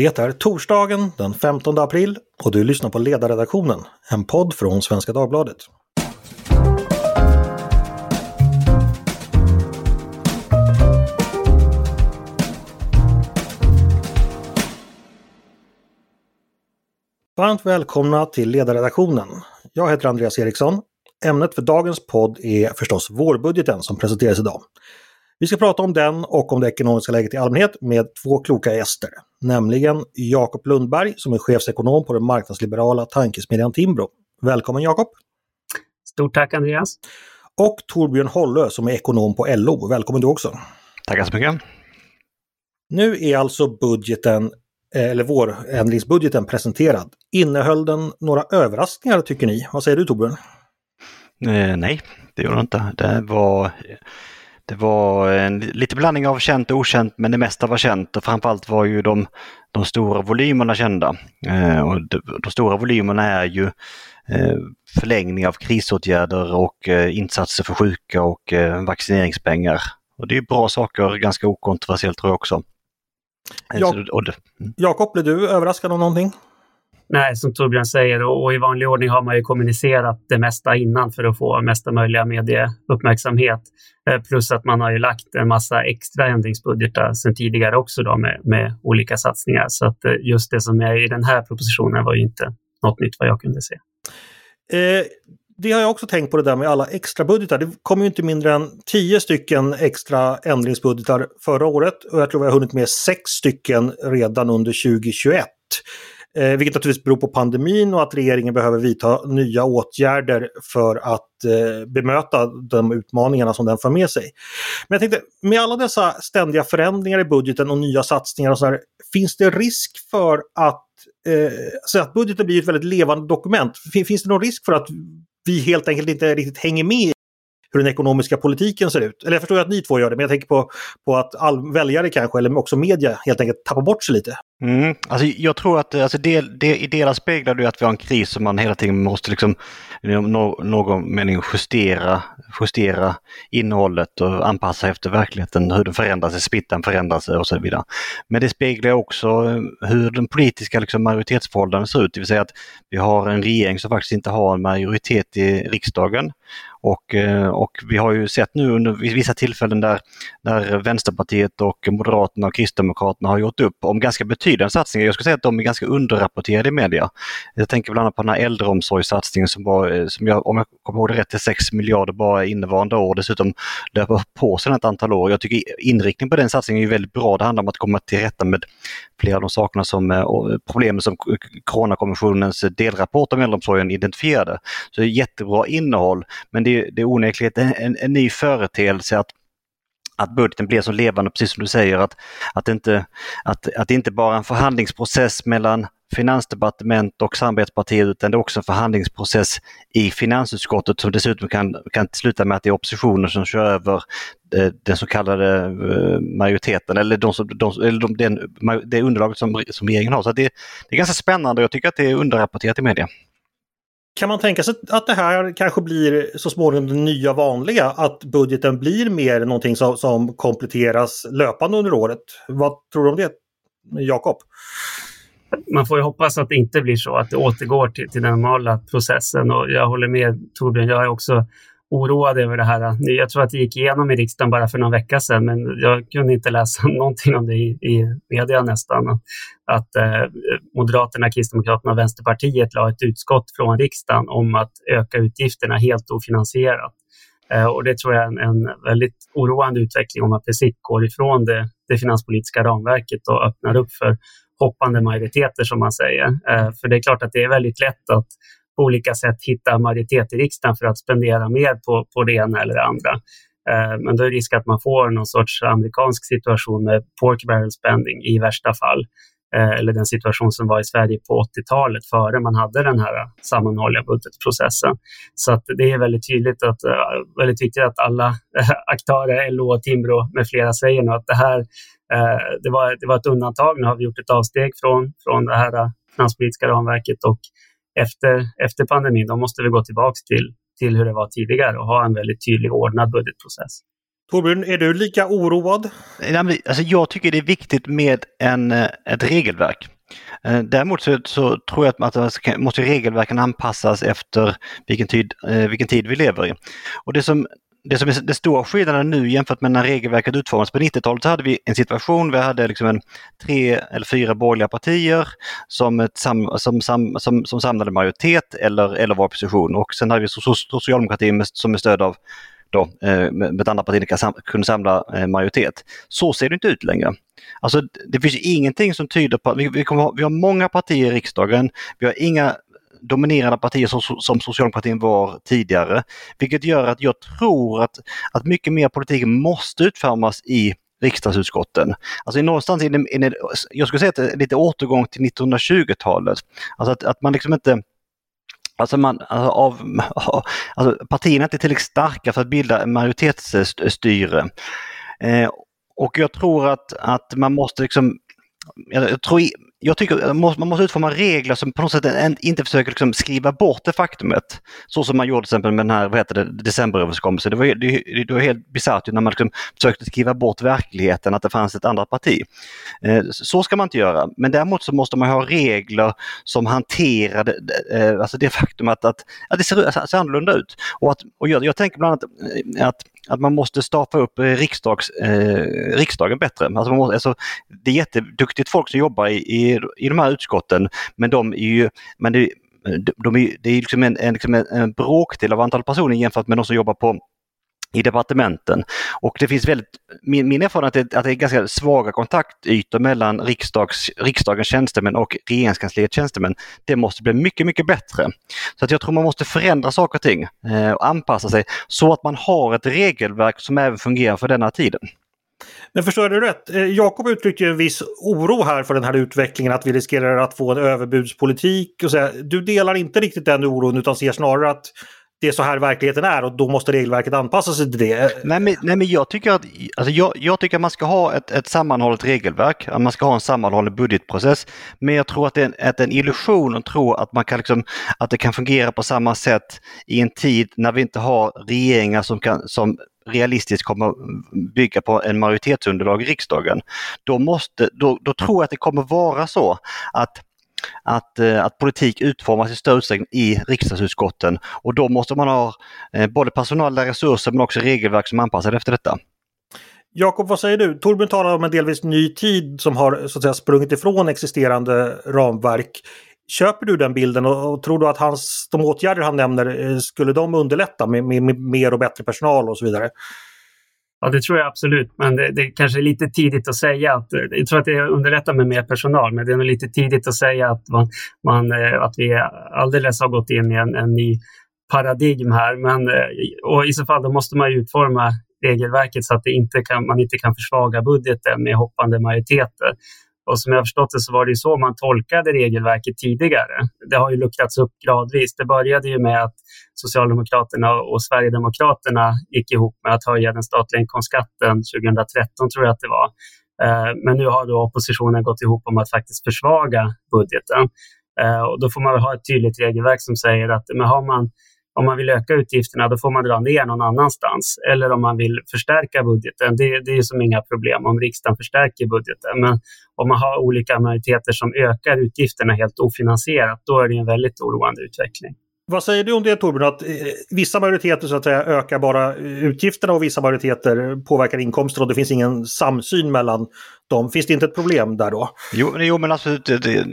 Det är torsdagen den 15 april och du lyssnar på Ledarredaktionen, en podd från Svenska Dagbladet. Varmt välkomna till Ledarredaktionen. Jag heter Andreas Eriksson. Ämnet för dagens podd är förstås vårbudgeten som presenteras idag. Vi ska prata om den och om det ekonomiska läget i allmänhet med två kloka gäster. Nämligen Jakob Lundberg som är chefsekonom på den marknadsliberala tankesmedjan Timbro. Välkommen Jakob! Stort tack Andreas! Och Torbjörn Hollö som är ekonom på LO. Välkommen du också! Tackar så mycket! Nu är alltså budgeten, eh, eller vårändringsbudgeten presenterad. Innehöll den några överraskningar tycker ni? Vad säger du Torbjörn? Eh, nej, det gjorde den inte. Det var det var en lite blandning av känt och okänt men det mesta var känt och framförallt var ju de, de stora volymerna kända. Eh, och de, de, stora volymerna är ju eh, förlängning av krisåtgärder och eh, insatser för sjuka och eh, vaccineringspengar. Och det är bra saker, ganska okontroversiellt tror jag också. Ja. Mm. Jakob, blev du överraskad av någonting? Nej, som Torbjörn säger, och i vanlig ordning har man ju kommunicerat det mesta innan för att få mesta möjliga medieuppmärksamhet. Eh, plus att man har ju lagt en massa extra ändringsbudgetar sedan tidigare också då med, med olika satsningar. Så att eh, just det som är i den här propositionen var ju inte något nytt vad jag kunde se. Eh, det har jag också tänkt på det där med alla extra budgetar. Det kom ju inte mindre än tio stycken extra ändringsbudgetar förra året och jag tror vi har hunnit med sex stycken redan under 2021. Eh, vilket naturligtvis beror på pandemin och att regeringen behöver vidta nya åtgärder för att eh, bemöta de utmaningarna som den för med sig. Men jag tänkte, med alla dessa ständiga förändringar i budgeten och nya satsningar och så här, finns det risk för att, eh, så att budgeten blir ett väldigt levande dokument? Finns det någon risk för att vi helt enkelt inte riktigt hänger med hur den ekonomiska politiken ser ut. Eller jag förstår att ni två gör det, men jag tänker på, på att all väljare kanske, eller också media, helt enkelt tappar bort sig lite. Mm. Alltså, jag tror att alltså, det, del, i delar speglar det att vi har en kris som man hela tiden måste liksom, i någon mening justera, justera innehållet och anpassa efter verkligheten, hur den förändrar sig, smittan förändrar sig och så vidare. Men det speglar också eh, hur den politiska liksom, majoritetsförhållandet ser ut, det vill säga att vi har en regering som faktiskt inte har en majoritet i riksdagen och, eh, och vi har ju sett nu under vissa tillfällen där, där Vänsterpartiet och Moderaterna och Kristdemokraterna har gjort upp om ganska betydande satsningar. Jag skulle säga att de är ganska underrapporterade i media. Jag tänker bland annat på den här äldreomsorgssatsningen som var, eh, som jag, om jag kommer ihåg det rätt, är 6 miljarder bara innevarande år. Dessutom löper på sedan ett antal år. Jag tycker inriktningen på den satsningen är väldigt bra. Det handlar om att komma till rätta med flera av de sakerna som eh, problemen som Coronakommissionens delrapport om äldreomsorgen identifierade. Så det är jättebra innehåll men det, det är onekligen en, en ny företeelse att att budgeten blir så levande, precis som du säger, att, att, inte, att, att det inte bara är en förhandlingsprocess mellan finansdepartement och samarbetspartiet utan det är också en förhandlingsprocess i finansutskottet som dessutom kan, kan sluta med att det är oppositionen som kör över eh, den så kallade eh, majoriteten eller, de som, de, eller de, den, det underlaget som, som regeringen har. Så det, det är ganska spännande och jag tycker att det är underrapporterat i media. Kan man tänka sig att det här kanske blir så småningom det nya vanliga? Att budgeten blir mer någonting som, som kompletteras löpande under året? Vad tror du om det, Jakob? Man får ju hoppas att det inte blir så, att det återgår till, till den normala processen. Och jag håller med Torbjörn, jag är också oroad över det här. Jag tror att det gick igenom i riksdagen bara för någon vecka sedan, men jag kunde inte läsa någonting om det i, i media nästan. Att eh, Moderaterna, Kristdemokraterna och Vänsterpartiet la ett utskott från riksdagen om att öka utgifterna helt ofinansierat. Eh, och det tror jag är en, en väldigt oroande utveckling om man precis går ifrån det, det finanspolitiska ramverket och öppnar upp för hoppande majoriteter som man säger. Eh, för det är klart att det är väldigt lätt att på olika sätt hitta majoritet i riksdagen för att spendera mer på, på det ena eller det andra. Eh, men då är det risk att man får någon sorts amerikansk situation med pork barrel spending i värsta fall. Eh, eller den situation som var i Sverige på 80-talet före man hade den här sammanhållna budgetprocessen. Så att det är väldigt tydligt att, eh, väldigt viktigt att alla eh, aktörer, LO, Timbro med flera säger nu att det här eh, det var, det var ett undantag. Nu har vi gjort ett avsteg från, från det här eh, finanspolitiska ramverket och efter, efter pandemin, då måste vi gå tillbaka till, till hur det var tidigare och ha en väldigt tydlig ordnad budgetprocess. Torbjörn, är du lika oroad? Alltså jag tycker det är viktigt med en, eh, ett regelverk. Eh, däremot så, så, tror jag att man måste regelverken anpassas efter vilken tid, eh, vilken tid vi lever i. Och det som det som är den stora skillnaden nu jämfört med när regelverket utformades på 90-talet så hade vi en situation, vi hade liksom en tre eller fyra borgerliga partier som, ett sam, som, sam, som, som samlade majoritet eller, eller var opposition och sen hade vi socialdemokratin som med stöd av då, eh, med andra partier kunde samla eh, majoritet. Så ser det inte ut längre. Alltså det finns ingenting som tyder på att vi, vi, kommer, vi har många partier i riksdagen, vi har inga dominerande partier som, som socialdemokratin var tidigare. Vilket gör att jag tror att, att mycket mer politik måste utformas i riksdagsutskotten. Alltså någonstans in, in, jag skulle säga att det är lite återgång till 1920-talet. Alltså att, att man liksom inte Alltså, man, alltså, av, alltså partierna är inte tillräckligt starka för att bilda majoritetsstyre. Eh, och jag tror att, att man måste liksom, jag tror jag tycker eh, man måste utforma regler som på något sätt inte försöker liksom skriva bort det faktumet. Så som man gjorde till exempel med den här vad heter det, decemberöverenskommelsen. Det var, det, det var helt bisarrt när man liksom försökte skriva bort verkligheten att det fanns ett annat parti. Eh, så ska man inte göra. Men däremot så måste man ha regler som hanterar det, eh, alltså det faktum att, att, att det ser, ser annorlunda ut. Och, att, och jag, jag tänker bland annat att att man måste starta upp eh, riksdags, eh, riksdagen bättre. Alltså man måste, alltså, det är jätteduktigt folk som jobbar i, i, i de här utskotten men de är ju, men det, de är, det är liksom en, liksom en, en bråkdel av antal personer jämfört med de som jobbar på i departementen. Och det finns väldigt, min, min erfarenhet är att det är ganska svaga kontaktytor mellan riksdags, riksdagens tjänstemän och regeringskansliets tjänstemän. Det måste bli mycket, mycket bättre. Så att jag tror man måste förändra saker och ting eh, och anpassa sig så att man har ett regelverk som även fungerar för denna tiden. Men förstår jag det rätt? Eh, Jakob uttryckte en viss oro här för den här utvecklingen att vi riskerar att få en överbudspolitik. Och så Du delar inte riktigt den oron utan ser snarare att det är så här verkligheten är och då måste regelverket anpassa sig till det. Nej men, nej, men jag, tycker att, alltså jag, jag tycker att man ska ha ett, ett sammanhållet regelverk, att man ska ha en sammanhållen budgetprocess. Men jag tror att det är en, att en illusion att tro att, man kan liksom, att det kan fungera på samma sätt i en tid när vi inte har regeringar som, kan, som realistiskt kommer bygga på en majoritetsunderlag i riksdagen. Då, måste, då, då tror jag att det kommer vara så att att, eh, att politik utformas i större utsträckning i riksdagsutskotten och då måste man ha eh, både personella resurser men också regelverk som anpassar efter detta. Jakob, vad säger du? Torbjörn talar om en delvis ny tid som har så att säga, sprungit ifrån existerande ramverk. Köper du den bilden och, och tror du att hans, de åtgärder han nämner, eh, skulle de underlätta med, med, med mer och bättre personal och så vidare? Ja, det tror jag absolut, men det, det kanske är lite tidigt att säga att eh, jag tror att det underlättar med mer personal, men det är nog lite tidigt att säga att, man, man eh, att vi alldeles har gått in i en, en ny paradigm här. Men, eh, och I så fall då måste man utforma regelverket så att det inte kan, man inte kan försvaga budgeten med hoppande majoriteter. Och som jag förstått det så var det så man tolkade regelverket tidigare. Det har ju luckrats upp gradvis. Det började ju med att Socialdemokraterna och Sverigedemokraterna gick ihop med att höja den statliga inkomstskatten 2013 tror jag att det var. Eh, men nu har då oppositionen gått ihop om att faktiskt försvaga budgeten. Eh, och då får man ha ett tydligt regelverk som säger att men har man om man vill öka utgifterna då får man dra ner någon annanstans. Eller om man vill förstärka budgeten, det, det är som inga problem om riksdagen förstärker budgeten. Men om man har olika majoriteter som ökar utgifterna helt ofinansierat, då är det en väldigt oroande utveckling. Vad säger du om det Torbjörn, att eh, vissa majoriteter så att säga ökar bara utgifterna och vissa majoriteter påverkar inkomster och det finns ingen samsyn mellan dem. Finns det inte ett problem där då? Jo, jo men alltså,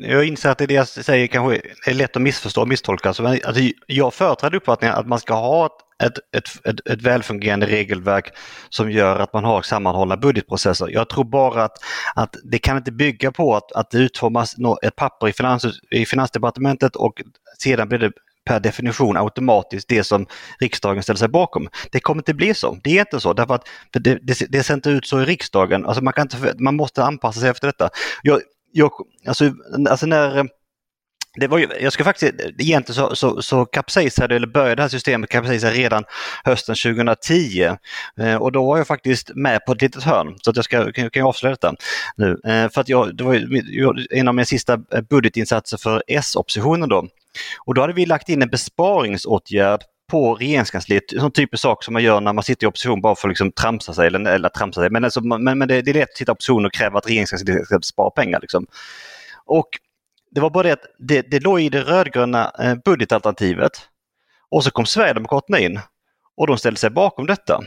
jag inser att det, det jag säger kanske är lätt att missförstå och misstolka. Alltså, alltså, jag företräder uppfattningen att man ska ha ett, ett, ett, ett välfungerande regelverk som gör att man har sammanhållna budgetprocesser. Jag tror bara att, att det kan inte bygga på att, att det utformas ett papper i, finans, i Finansdepartementet och sedan blir det per definition automatiskt det som riksdagen ställer sig bakom. Det kommer inte bli så. Det är inte så därför att det, det, det ser inte ut så i riksdagen. Alltså man, kan inte, man måste anpassa sig efter detta. Jag, jag, alltså, alltså när det var ju, jag ska faktiskt, egentligen så, så, så kapsejsade, eller började det här systemet kapsejsa redan hösten 2010. Eh, och då var jag faktiskt med på ett litet hörn, så att jag ska, kan, kan jag avslöja detta nu. Eh, för att jag, det var ju en av mina sista budgetinsatser för S-oppositionen då. Och då hade vi lagt in en besparingsåtgärd på regeringskansliet, En sån typisk sak som man gör när man sitter i opposition bara för att liksom tramsa sig, eller, eller tramsa sig, men, alltså, men, men det, det, är lätt att sitta i opposition och kräva att regeringskansliet ska spara pengar. Liksom. Och det var bara det att det, det låg i det rödgröna eh, budgetalternativet. Och så kom Sverigedemokraterna in och de ställde sig bakom detta.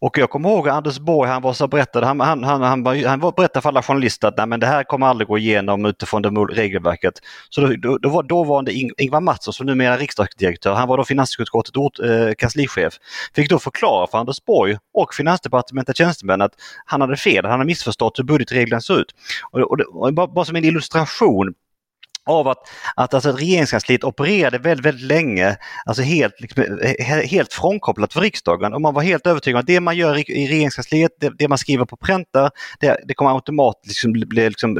Och jag kommer ihåg Anders Borg, han var så berättade, han, han, han, han, han berättade för alla journalister att Nej, men det här kommer aldrig gå igenom utifrån det regelverket. Så då, då, då var dåvarande Ingvar Mattsson, som numera är riksdagsdirektör, han var då finansutskottets ort, eh, kanslichef, fick då förklara för Anders Borg och Finansdepartementets tjänstemän att han hade fel, han hade missförstått hur budgetreglerna ser ut. Och, och, och bara, bara som en illustration av att, att alltså regeringskansliet opererade väldigt, väldigt länge, alltså helt, liksom, helt frånkopplat för riksdagen och man var helt övertygad om att det man gör i, regeringskansliet, det, det, man skriver på präntar, det, det kommer automatiskt liksom, bli, liksom,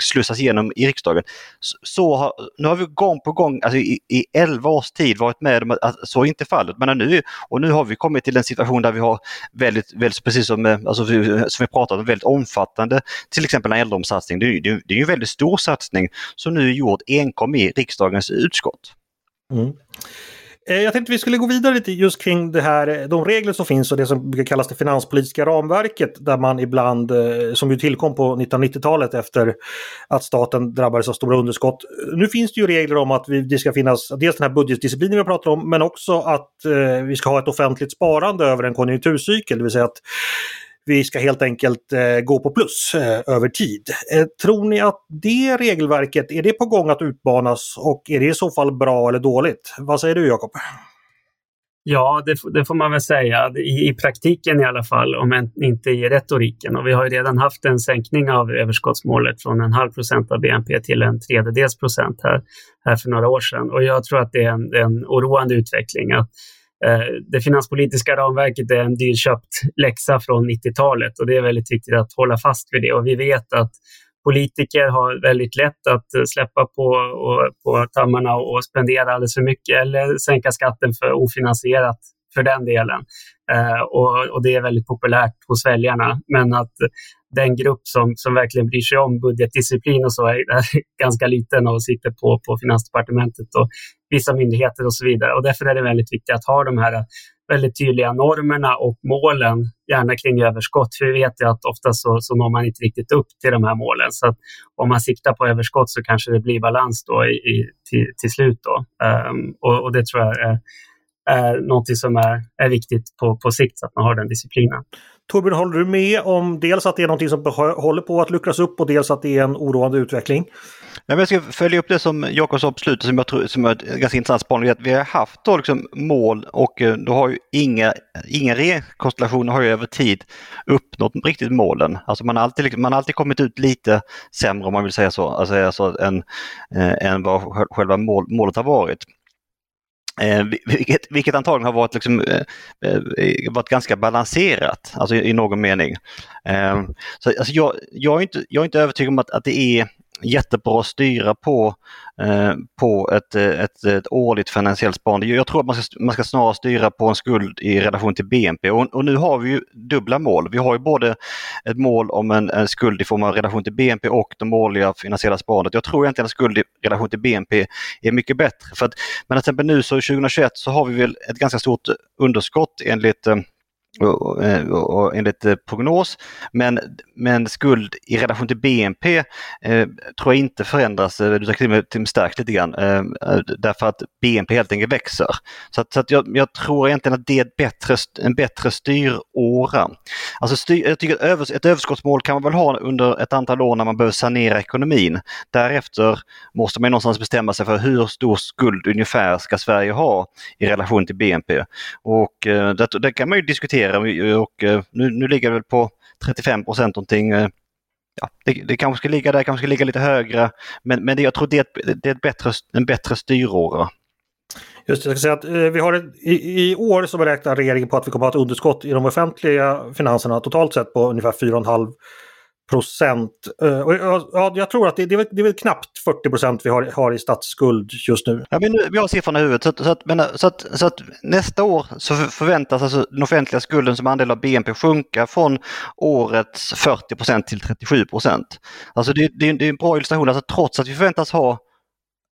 slussas igenom i riksdagen. Så, så har, nu har vi gång på gång, alltså i, i 11 års tid varit med om att, att så är inte fallet. Men nu, och nu har vi kommit till en situation där vi har väldigt, väldigt precis som, eh, alltså, som vi pratat om, väldigt omfattande, till exempel en äldreomsatsning. Det, det, det är ju en väldigt stor satsning. Så nu gjord enkom i riksdagens utskott. Mm. Eh, jag tänkte vi skulle gå vidare lite just kring det här, eh, de regler som finns och det som brukar kallas det finanspolitiska ramverket där man ibland, eh, som ju tillkom på 1990-talet efter att staten drabbades av stora underskott. Nu finns det ju regler om att det ska finnas dels den här budgetdisciplinen vi pratar om men också att vi ska ha ett offentligt sparande över en konjunkturcykel. Det vill säga att vi ska helt enkelt eh, gå på plus eh, över tid. Eh, tror ni att det regelverket, är det på gång att utmanas och är det i så fall bra eller dåligt? Vad säger du Jakob? Ja, det, det, får man väl säga. I, I, praktiken i alla fall, om inte i retoriken. Och vi har ju redan haft en sänkning av överskottsmålet från en halv procent av BNP till en tredjedels procent här, här för några år sedan. Och jag tror att det är en, en oroande utveckling. Att Eh, det finanspolitiska ramverket är en dyrköpt läxa från 90-talet och det är väldigt viktigt att hålla fast vid det. Och vi vet att politiker har väldigt lätt att eh, släppa på, och, på tammarna och spendera alldeles för mycket eller sänka skatten för ofinansierat för den delen. Eh, och, och, det är väldigt populärt hos väljarna. Men att den grupp som, som verkligen bryr sig om budgetdisciplin och så är, är ganska liten och sitter på, på Finansdepartementet och vissa myndigheter och så vidare. Och därför är det väldigt viktigt att ha de här väldigt tydliga normerna och målen, gärna kring överskott. För vi vet ju att ofta så, så når man inte riktigt upp till de här målen. Så att om man siktar på överskott så kanske det blir balans då i, i till, till slut. Då. Um, och, och, det tror jag är, är något som är, är viktigt på, på sikt, så att man har den disciplinen. Torbjörn, håller du med om dels att det är något som håller på att luckras upp och dels att det är en oroande utveckling? Nej, jag ska följa upp det som Jakob sa på slutet som jag tror som är ett ganska intressant spaning. Vi har haft då liksom mål och eh, då har ju inga, inga regeringskonstellationer har ju över tid uppnått riktigt målen. Alltså man har alltid, liksom, man har alltid kommit ut lite sämre om man vill säga så, alltså, alltså än, äh, än vad själva mål, målet har varit. Eh, vilket, vilket antagligen har varit, liksom, eh, eh, varit ganska balanserat, alltså i, i någon mening. Eh, så, alltså jag, jag, är inte, jag är inte övertygad om att, att det är jättebra att styra på, eh, på ett, eh, ett, eh, ett årligt finansiellt sparande. Jag tror att man ska, man ska snarare styra på en skuld i relation till BNP och, och nu har vi ju dubbla mål. Vi har ju både ett mål om en, en skuld i form av relation till BNP och det årliga finansiella sparandet. Jag tror egentligen att skuld i relation till BNP är mycket bättre. För att, men till exempel nu så 2021 så har vi väl ett ganska stort underskott enligt eh, och, eh, och, och enligt eh, prognos. Men, men skuld i relation till BNP eh, tror jag inte förändras, eh, utan till och med stärks lite grann. Eh, eh, därför att BNP helt enkelt växer. Så, att, så att jag, jag, tror egentligen att det är ett bättre, en bättre styråra. Alltså styr, jag tycker att övers, ett överskottsmål kan man väl ha under ett antal år när man behöver sanera ekonomin. Därefter måste man någonstans bestämma sig för hur stor skuld ungefär ska Sverige ha i relation till BNP. Och eh, det, det kan man ju diskutera mer och eh, nu, nu ligger det väl på 35 procent någonting. Eh, ja, det, det kanske ska ligga där, kanske ska ligga lite högre. Men, men det, jag tror det är, ett, det är ett bättre, en bättre styråra. Just det, jag ska säga att eh, vi har ett, i, i, år så beräknar regeringen på att vi kommer att ha ett underskott i de offentliga finanserna totalt sett på ungefär 4,5 procent. Uh, ja, jag tror att det, det, är väl, det är väl knappt 40 procent vi har, har i statsskuld just nu. Ja, men nu, vi har siffrorna i huvudet. Så, så, att, men, eh, så, att, så att nästa år så förväntas alltså den offentliga skulden som andel av BNP sjunka från årets 40 procent till 37 procent. Alltså det, det, det, är en bra illustration. Alltså, trots att vi förväntas ha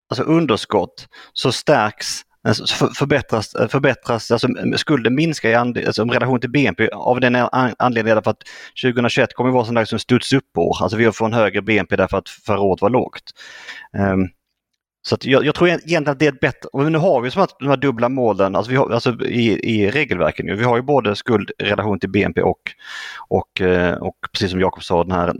alltså underskott så stärks Alltså, förbättras, eh, förbättras alltså skulden minskar i andel, alltså, relation till BNP av den anledningen att 2021 kommer att vara sån där som studs upp-år. Alltså vi får en högre BNP därför att förra året var lågt. Um, så jag, jag, tror egentligen att det är ett bättre, och nu har vi som att de här dubbla målen alltså vi har, alltså i, i regelverken. Vi har ju både skuld i relation till BNP och, och, eh, och precis som Jakob sa den här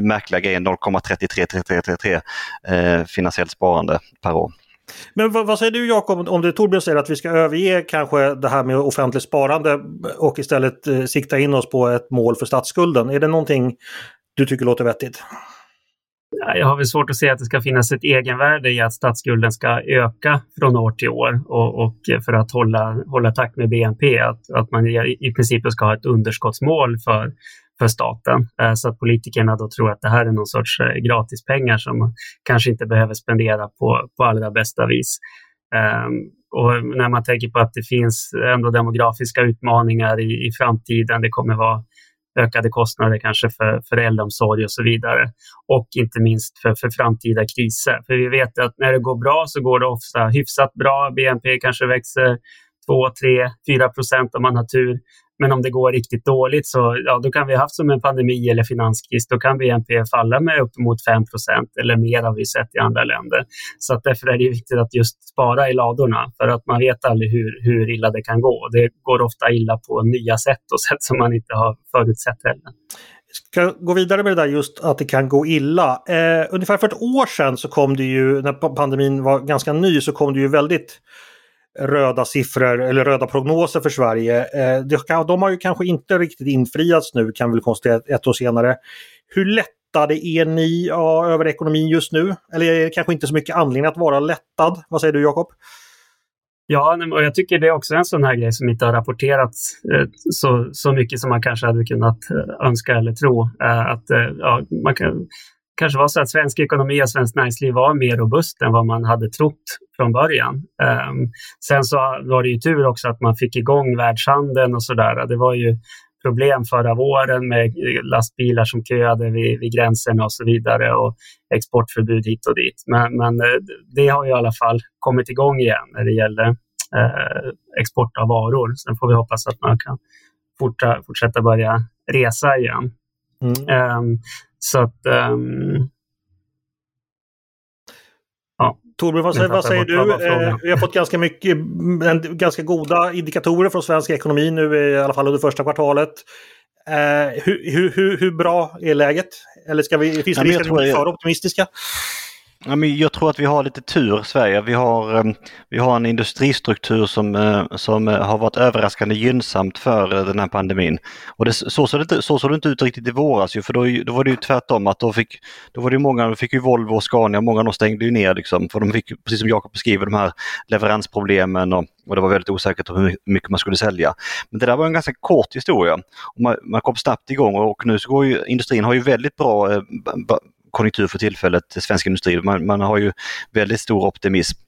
märkliga grejen 0,333333 eh, finansiellt sparande per år. Men vad, vad, säger du Jakob om det Torbjörn säger att vi ska överge kanske det här med offentligt sparande och istället eh, sikta in oss på ett mål för statsskulden? Är det någonting du tycker låter vettigt? Jag har väl svårt att se att det ska finnas ett egenvärde i att statsskulden ska öka från år till år och, och för att hålla, hålla takt med BNP. Att, att man i, i princip ska ha ett underskottsmål för, för staten. Eh, så att politikerna då tror att det här är någon sorts eh, gratispengar som man kanske inte behöver spendera på, på allra bästa vis. Ehm, och när man tänker på att det finns ändå demografiska utmaningar i, i framtiden, det kommer vara ökade kostnader kanske för, för äldreomsorg och så vidare. Och inte minst för, för framtida kriser. För vi vet att när det går bra så går det ofta hyfsat bra. BNP kanske växer 2, 3, 4 procent om man har tur. Men om det går riktigt dåligt så ja, då kan vi ha haft som en pandemi eller finanskris. Då kan BNP falla med uppemot 5% eller mer har vi sett i andra länder. Så att därför är det viktigt att just spara i ladorna för att man vet aldrig hur, hur illa det kan gå. Det går ofta illa på nya sätt och sätt som man inte har förutsett heller ska gå vidare med det där just att det kan gå illa. Eh, ungefär för ett år sedan så kom det ju, när pandemin var ganska ny, så kom det ju väldigt röda siffror eller röda prognoser för Sverige. Eh, de har ju kanske inte riktigt infriats nu kan vi konstatera ett år senare. Hur lättade är ni över ekonomin just nu? Eller är det kanske inte så mycket anledning att vara lättad? Vad säger du Jakob? Ja, och jag tycker det är också en sån här grej som inte har rapporterats eh, så, så mycket som man kanske hade kunnat eh, önska eller tro. Att, ja, man kan, kanske var så att svensk ekonomi och svenskt näringsliv var mer robust än vad man hade trott från början. Um, sen så var det ju tur också att man fick igång världshandeln och sådär. Det var ju problem förra våren med lastbilar som köade vid, vid gränserna och så vidare och exportförbud hit och dit. Men, men eh, det har i alla fall kommit igång igen när det gäller eh, export av varor. Sen får vi hoppas att man kan fortsätta börja resa igen. Mm. Um, så att... Um, ja. Torbjörn, vad, vad säger du? Eh, vi har fått ganska mycket, ganska goda indikatorer från svensk ekonomi nu i alla fall under första kvartalet. Eh, hur, hur, hur, bra är läget? Eller ska vi, finns det risk att vi är för optimistiska? Ja, men jag tror att vi har lite tur Sverige. Vi har, ehm, vi har en industristruktur som, eh, som eh, har varit överraskande gynnsamt för eh, den här pandemin. Och det, så, såg det, så såg det inte ut riktigt i våras ju, för då, då var det ju tvärtom att då fick, då var det många, då fick ju Volvo och Scania, många av dem stängde ju ner liksom, för de fick, precis som Jakob beskriver, de här leveransproblemen och, och det var väldigt osäkert hur mycket man skulle sälja. Men det där var en ganska kort historia. Och man, man kom snabbt igång och nu så går ju industrin har ju väldigt bra eh, konjunktur för tillfället, svensk industri. Man, man har ju väldigt stor optimism.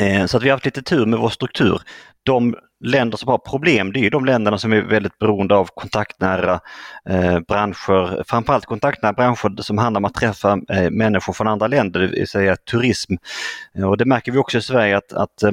Eh, så att vi har haft lite tur med vår struktur. De länder som har problem, det är de länderna som är väldigt beroende av kontaktnära eh, branscher, framförallt kontaktnära branscher som handlar om att träffa eh, människor från andra länder, det vill säga turism. Eh, och det märker vi också i Sverige att, att eh,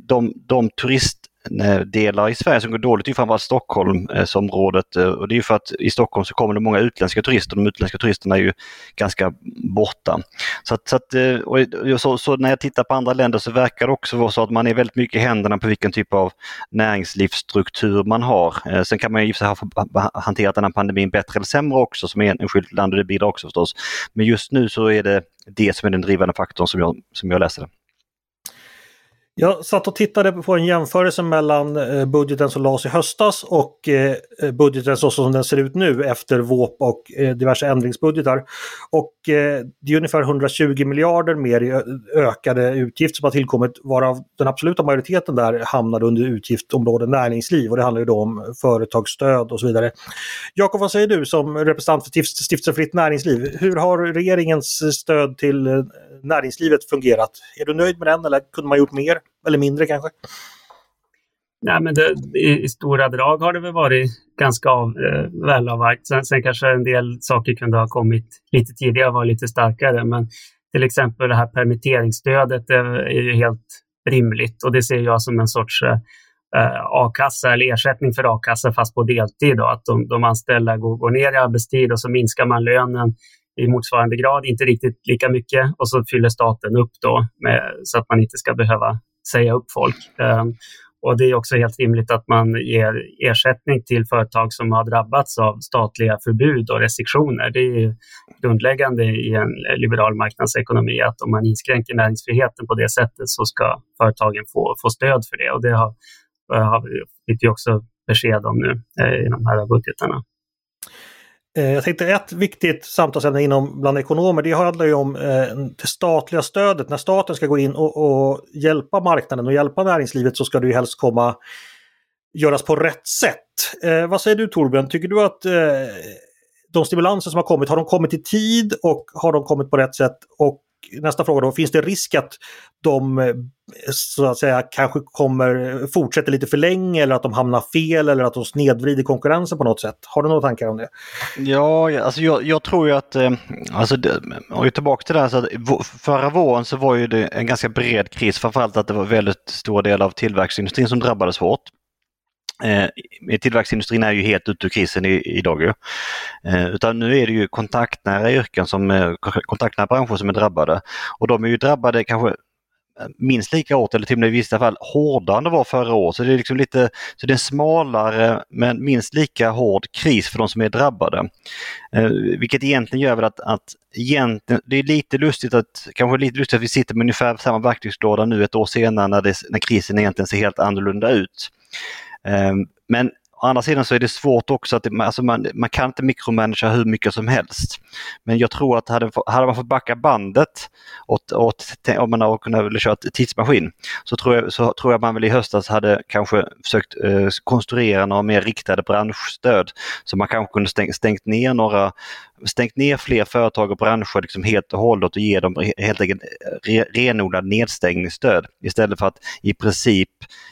de, de turist Eh, delar i Sverige som går dåligt är framförallt Stockholmsområdet eh, eh, och det är för att i Stockholm så kommer det många utländska turister. De utländska turisterna är ju ganska borta. Så, att, så, att, så, så, när jag tittar på andra länder så verkar det också vara så att man är väldigt mycket i händerna på vilken typ av näringslivsstruktur man har. Sen kan man ju ha hanterat den här pandemin bättre eller sämre också som enskilt land och det bidrar också förstås. Men just nu så är det det som är den drivande faktorn som jag, som jag läser det. Jag satt och tittade på en jämförelse mellan eh, budgeten som lades i höstas och eh, eh, budgeten så som den ser ut nu efter VÅP och diverse ändringsbudgetar. Och det är ungefär 120 miljarder mer i ökade utgifter som har tillkommit varav den absoluta majoriteten där hamnade under utgiftsområdet näringsliv och det handlar ju då om företagsstöd och så vidare. Jakob, vad säger du som representant för Stiftelsen Fritt Näringsliv? Hur har regeringens stöd till näringslivet fungerat? Är du nöjd med den eller kunde man gjort mer? Eller mindre kanske? Nej, men det, i, i, stora drag har det väl varit ganska av, eh, välavvägt. Sen, sen kanske en del saker kunde ha kommit lite tidigare och var lite starkare. Men till exempel det här permitteringsstödet är ju helt rimligt och det ser jag som en sorts eh, eh, a-kassa eller ersättning för a-kassa fast på deltid. Då, att de, de anställda går, går ner i arbetstid och så minskar man lönen i motsvarande grad, inte riktigt lika mycket och så fyller staten upp då med, så att man inte ska behöva säga upp folk. Ehm, och Det är också helt rimligt att man ger ersättning till företag som har drabbats av statliga förbud och restriktioner. Det är grundläggande i en liberal marknadsekonomi att om man inskränker näringsfriheten på det sättet så ska företagen få, få stöd för det. Och det har, har vi också besked om nu eh, i de här budgetarna. Eh, jag tänkte ett viktigt samtalsämne inom bland ekonomer det handlar ju om eh, det statliga stödet. När staten ska gå in och, och, hjälpa marknaden och hjälpa näringslivet så ska det ju helst komma göras på rätt sätt. Eh, vad säger du Torbjörn, tycker du att eh, de stimulanser som har kommit, har de kommit i tid och har de kommit på rätt sätt? Och nästa fråga då, finns det risk att de eh, så att säga kanske kommer fortsätta lite för länge eller att de hamnar fel eller att de snedvrider konkurrensen på något sätt? Har du några tankar om det? Ja, alltså jag, jag tror ju att, eh, alltså, och tillbaka till det här, så att förra våren så var ju det en ganska bred kris, framförallt att det var väldigt stor del av tillverkningsindustrin som drabbades hårt. Eh, tillverkningsindustrin är ju helt ute ur krisen i, idag. Ju. Eh, utan nu är det ju kontaktnära yrken, som, eh, kontaktnära branscher som är drabbade. Och de är ju drabbade kanske eh, minst lika hårt eller till och med i vissa fall hårdare än det var förra året. Så det är liksom lite så det är en smalare men minst lika hård kris för de som är drabbade. Eh, vilket egentligen gör väl att, att egentligen, det är lite lustigt att, kanske lite lustigt att vi sitter med ungefär samma verktygslåda nu ett år senare när, det, när krisen egentligen ser helt annorlunda ut. Ehm, men Å andra sidan så är det svårt också att det, alltså man, man kan inte mikromanagera hur mycket som helst. Men jag tror att hade, hade man fått backa bandet och, och, om man hade kunnat köra tidsmaskin så tror, jag, så tror jag man väl i höstas hade kanske försökt eh, konstruera några mer riktade branschstöd. Så man kanske kunde stäng, stängt ner några stängt ner fler företag och branscher liksom helt och hållet och ge dem helt enkelt eh, re, renodlad nedstängningsstöd istället för att i princip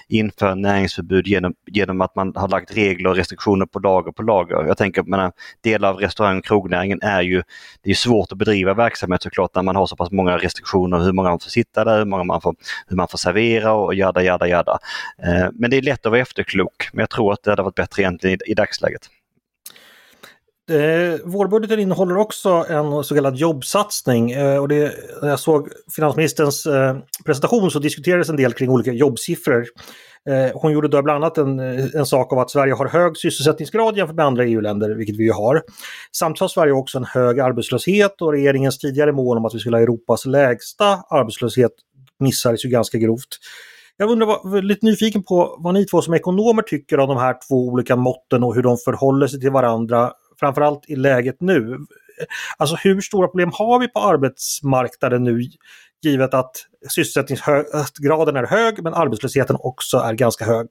införa näringsförbud genom, genom att man har lagt regler och restriktioner på lager på lager. Jag tänker delar av restaurang och krognäringen är ju, det är svårt att bedriva verksamhet såklart när man har så pass många restriktioner, hur många man får sitta där, hur många man får, hur man får servera och jada jada jada. Eh, men det är lätt att vara efterklok, men jag tror att det hade varit bättre egentligen i, i dagsläget. Eh, vårbudgeten innehåller också en så kallad jobbsatsning. Eh, och det, när jag såg finansministerns eh, presentation så diskuterades en del kring olika jobbsiffror. Eh, hon gjorde då bland annat en, en sak av att Sverige har hög sysselsättningsgrad jämfört med andra EU-länder, vilket vi ju har. Samtidigt har Sverige också en hög arbetslöshet och regeringens tidigare mål om att vi skulle ha Europas lägsta arbetslöshet missades ju ganska grovt. Jag undrar, lite nyfiken på vad ni två som ekonomer tycker om de här två olika måtten och hur de förhåller sig till varandra framförallt i läget nu. Alltså hur stora problem har vi på arbetsmarknaden nu givet att sysselsättningsgraden är hög men arbetslösheten också är ganska hög.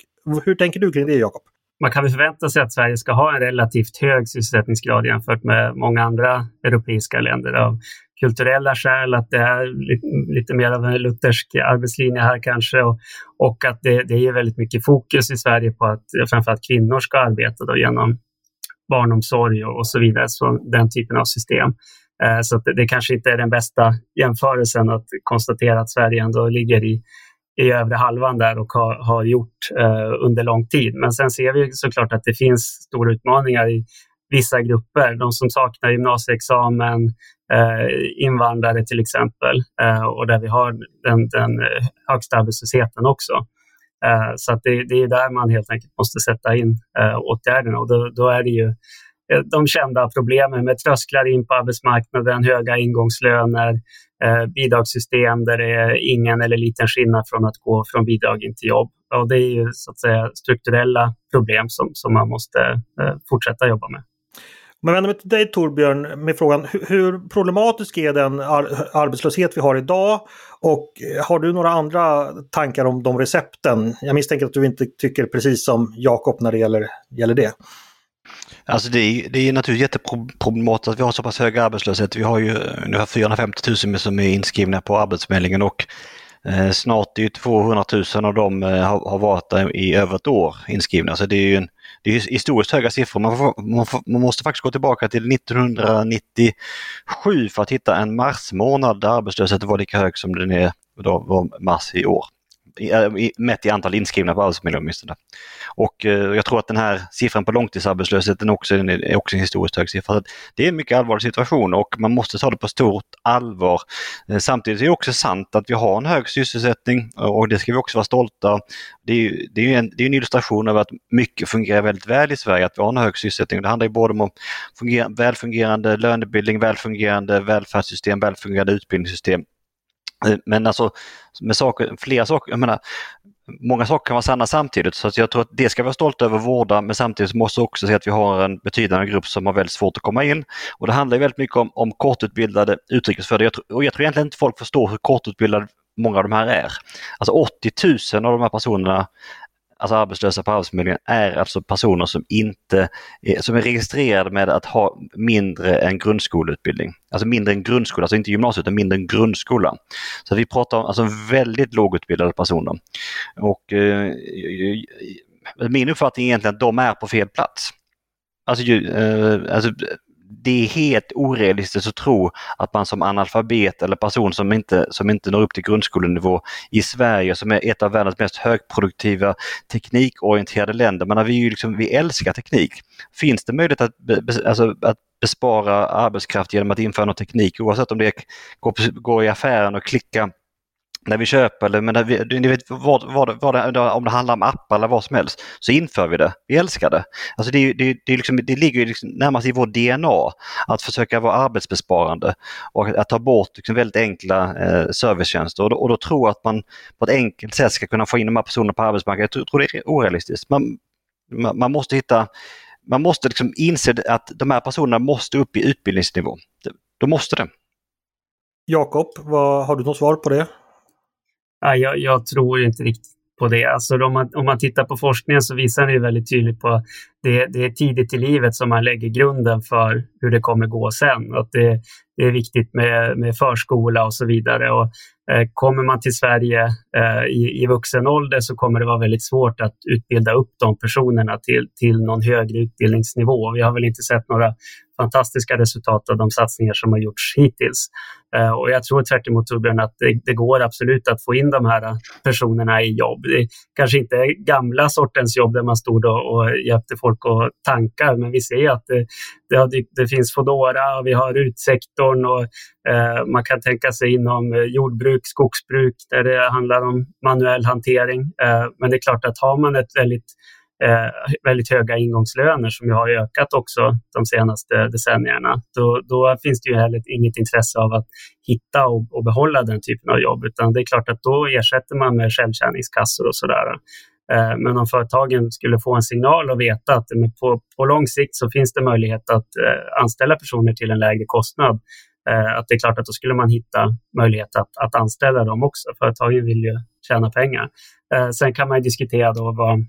Hur tänker du kring det Jakob? Man kan väl förvänta sig att Sverige ska ha en relativt hög sysselsättningsgrad jämfört med många andra europeiska länder av kulturella skäl, att det är lite mer av en luthersk arbetslinje här kanske och, och att det, det är väldigt mycket fokus i Sverige på att framförallt kvinnor ska arbeta då genom barnomsorg och så vidare, så den typen av system. Eh, så det, det kanske inte är den bästa jämförelsen att konstatera att Sverige ändå ligger i, i övre halvan där och har, har gjort eh, under lång tid. Men sen ser vi såklart att det finns stora utmaningar i vissa grupper. De som saknar gymnasieexamen, eh, invandrare till exempel, eh, och där vi har den, den högsta arbetslösheten också. Eh, så att det, det, är där man helt enkelt måste sätta in eh, åtgärderna och då, då är det ju eh, de kända problemen med trösklar in på arbetsmarknaden, höga ingångslöner, eh, bidragssystem där det är ingen eller liten skillnad från att gå från bidrag in till jobb. Och det är ju så att säga strukturella problem som, som man måste eh, fortsätta jobba med. Men vänder mig till dig Torbjörn med frågan hur problematisk är den arbetslöshet vi har idag? Och eh, har du några andra tankar om de recepten? Jag misstänker att du inte tycker precis som Jakob när det gäller, gäller det. Alltså det är, det är naturligtvis jätteproblematiskt att vi har så pass hög arbetslöshet. Vi har ju ungefär 450 000 som är inskrivna på Arbetsförmedlingen och eh, snart är ju 200 000 av dem eh, har, har varit där i över ett år inskrivna. Så det är ju en det är historiskt höga siffror. Man, får, man, får, man, måste faktiskt gå tillbaka till 1997 för att hitta en marsmånad där arbetslösheten var lika hög som den är då, var mars i år. Eh, mätt i antal inskrivna på Arbetsförmedlingen åtminstone. Och eh, jag tror att den här siffran på långtidsarbetslösheten också är också en historiskt hög siffra. Det är en mycket allvarlig situation och man måste ta det på stort allvar. Eh, samtidigt är det också sant att vi har en hög sysselsättning och det ska vi också vara stolta. Det är, det är en, det är en illustration av att mycket fungerar väldigt väl i Sverige, att vi har en hög sysselsättning. Det handlar både om välfungerande lönebildning, välfungerande välfärdssystem, välfungerande utbildningssystem. Eh, men alltså med saker, flera saker, jag menar, många saker kan vara sanna samtidigt så att jag tror att det ska vi vara stolta över och vårda men samtidigt måste vi också se att vi har en betydande grupp som har väldigt svårt att komma in. Och det handlar väldigt mycket om, om kortutbildade utrikesfödda jag, och jag tror egentligen inte folk förstår hur kortutbildade många av de här är. Alltså 80 000 av de här personerna alltså arbetslösa på Arbetsförmedlingen är alltså personer som inte som är registrerade med att ha mindre än grundskoleutbildning. Alltså mindre än grundskola, alltså inte gymnasiet utan mindre än grundskola. Så vi pratar om alltså väldigt lågutbildade personer. Och eh, min uppfattning är egentligen att de är på fel plats. Alltså, eh, alltså det är helt orealistiskt att tro att man som analfabet eller person som inte, som inte når upp till grundskolenivå i Sverige som är ett av världens mest högproduktiva teknikorienterade länder, men vi, liksom, vi älskar teknik. Finns det möjlighet att, alltså, att bespara arbetskraft genom att införa någon teknik oavsett om det är går i affären och klicka när vi köper eller men vi, ni vet, vad, vad, vad, om det handlar om appar eller vad som helst, så inför vi det. Vi älskar det. Alltså det, det, det, liksom, det ligger liksom närmast i vår DNA att försöka vara arbetsbesparande och att, ta bort liksom väldigt enkla eh, servicetjänster. Och då, och då tror att man på ett enkelt sätt ska kunna få in de här personerna på arbetsmarknaden. Jag tror, tror det är orealistiskt. Man, man, man måste hitta man måste liksom inse att de här personerna måste upp i utbildningsnivå. De måste det. Jakob, har du något svar på det? Ja, jag, jag tror inte riktigt på det. Alltså om, man, om man tittar på forskningen så visar det väldigt tydligt på det, det är tidigt i livet som man lägger grunden för hur det kommer gå sen. Att det, det är viktigt med, med förskola och så vidare. Och, eh, kommer man till Sverige eh, i, i vuxen ålder så kommer det vara väldigt svårt att utbilda upp de personerna till, till någon högre utbildningsnivå. Vi har väl inte sett några fantastiska resultat av de satsningar som har gjorts hittills. Eh, och jag tror tvärt emot Torbjörn att det, det, går absolut att få in de här eh, personerna i jobb. Det kanske inte är gamla sortens jobb där man stod och, och hjälpte folk och tankar, men vi ser att det, det, det finns Fodora och vi har utsektorn och eh, man kan tänka sig inom eh, jordbruk, skogsbruk där det handlar om manuell hantering. Eh, men det är klart att har man ett väldigt eh, väldigt höga ingångslöner som ju har ökat också de senaste decennierna, då, då finns det ju heller inget intresse av att hitta och, och, behålla den typen av jobb, utan det är klart att då ersätter man med självtjäningskassor och sådär. Eh, men om företagen skulle få en signal och veta att på, på lång sikt så finns det möjlighet att eh, anställa personer till en lägre kostnad, eh, att det är klart att då skulle man hitta möjlighet att, att anställa dem också. Företagen vill ju tjäna pengar. Sen kan man diskutera då vad,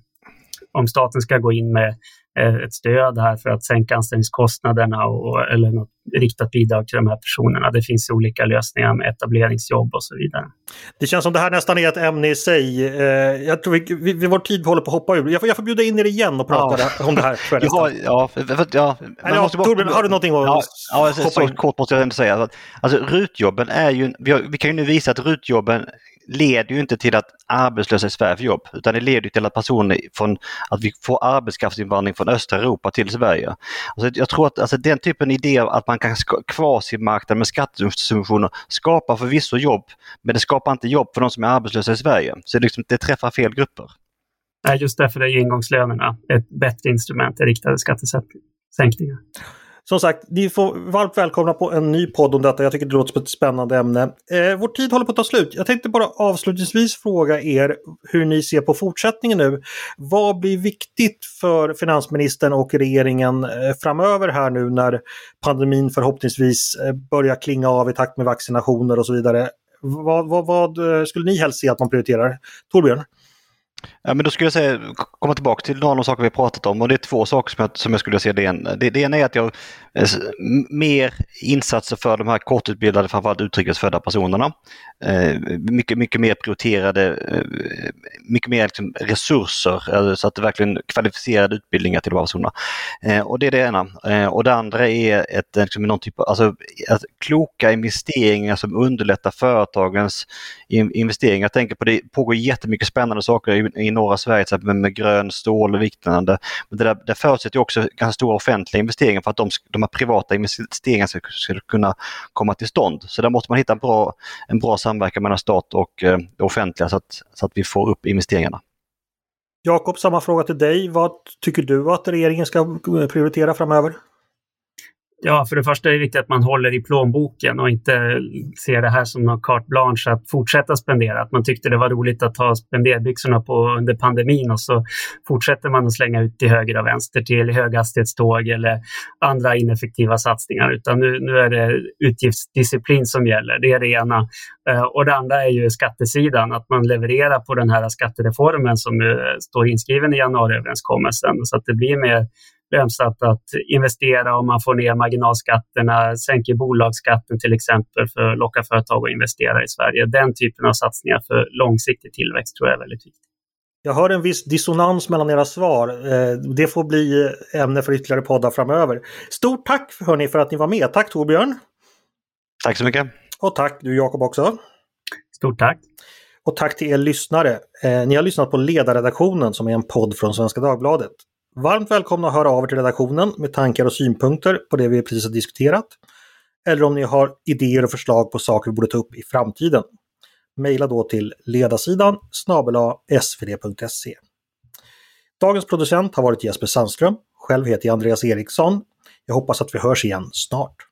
om staten ska gå in med ett stöd här för att sänka anställningskostnaderna och, eller något riktat bidrag till de här personerna. Det finns olika lösningar med etableringsjobb och så vidare. Det känns som det här nästan är ett ämne i sig. Eh, jag tror vi, vi, vi vår tid håller på att hoppa ur. Jag får, jag får bjuda in er igen och prata ja. om det här. För ja, ja, för, för, ja, ja, måste Torbjörn, har du någonting att ja, ja, så, så kort måste jag ändå säga. Alltså, RUT-jobben är ju, vi, har, vi kan ju nu visa att RUT-jobben leder ju inte till att arbetslösa i Sverige får jobb, utan det leder till att personer från, att vi får arbetskraftsinvandring från östra Europa till Sverige. Alltså jag tror att alltså den typen av idé att man kan kvasimarknad med skattesubventioner skapar förvisso jobb, men det skapar inte jobb för de som är arbetslösa i Sverige. Så det, liksom, det träffar fel grupper. Just därför är ingångslönerna ett bättre instrument, riktade skattesänkningar. Som sagt, ni får varmt välkomna på en ny podd om detta. Jag tycker det låter som ett spännande ämne. Eh, vår tid håller på att ta slut. Jag tänkte bara avslutningsvis fråga er hur ni ser på fortsättningen nu. Vad blir viktigt för finansministern och regeringen eh, framöver här nu när pandemin förhoppningsvis eh, börjar klinga av i takt med vaccinationer och så vidare? Vad, vad, vad eh, skulle ni helst se att man prioriterar? Torbjörn? Ja, men då skulle jag säga, komma tillbaka till några av de saker vi pratat om och det är två saker som jag, som jag skulle säga. Det, en, det, det ena är att jag eh, mer insatser för de här kortutbildade, framförallt utrikesfödda personerna. Eh, mycket, mycket mer prioriterade, eh, mycket mer liksom resurser, eh, så att det verkligen kvalificerade utbildningar till de här personerna. Eh, och det är det ena. Eh, och det andra är ett, liksom, någon typ av, alltså, kloka investeringar som underlättar företagens investeringar. Jag tänker på det pågår jättemycket spännande saker i norra Sverige till exempel med grön stål och liknande. Men det, där, det förutsätter också ganska stora offentliga investeringar för att de, de här privata investeringarna ska, ska kunna komma till stånd. Så där måste man hitta en bra, en bra samverkan mellan stat och eh, det offentliga så att, så att vi får upp investeringarna. Jakob, samma fråga till dig. Vad tycker du att regeringen ska eh, prioritera framöver? Ja, för det första är det viktigt att man håller i plånboken och inte ser det här som någon carte blanche att fortsätta spendera. Att man tyckte det var roligt att ha spenderbyxorna på under pandemin och så fortsätter man att slänga ut till höger och vänster till höghastighetståg eller andra ineffektiva satsningar. Utan nu, nu är det utgiftsdisciplin som gäller. Det är det ena. Eh, och det andra är ju skattesidan, att man levererar på den här skattereformen som står inskriven i januariöverenskommelsen så att det blir mer lönsamt att investera om man får ner marginalskatterna, sänker bolagsskatten till exempel för att locka företag att investera i Sverige. Den typen av satsningar för långsiktig tillväxt tror jag är väldigt viktigt. Jag hör en viss dissonans mellan era svar. Eh, det får bli ämne för ytterligare poddar framöver. Stort tack hörni för att ni var med. Tack Torbjörn! Tack så mycket! Och tack du Jakob också! Stort tack! Och tack till er lyssnare. Eh, ni har lyssnat på Ledarredaktionen som är en podd från Svenska Dagbladet. Varmt välkomna att höra av er till redaktionen med tankar och synpunkter på det vi precis har diskuterat. Eller om ni har idéer och förslag på saker vi borde ta upp i framtiden. Mejla då till ledarsidan snabela svd.se. Dagens producent har varit Jesper Sandström. Själv heter jag Andreas Eriksson. Jag hoppas att vi hörs igen snart.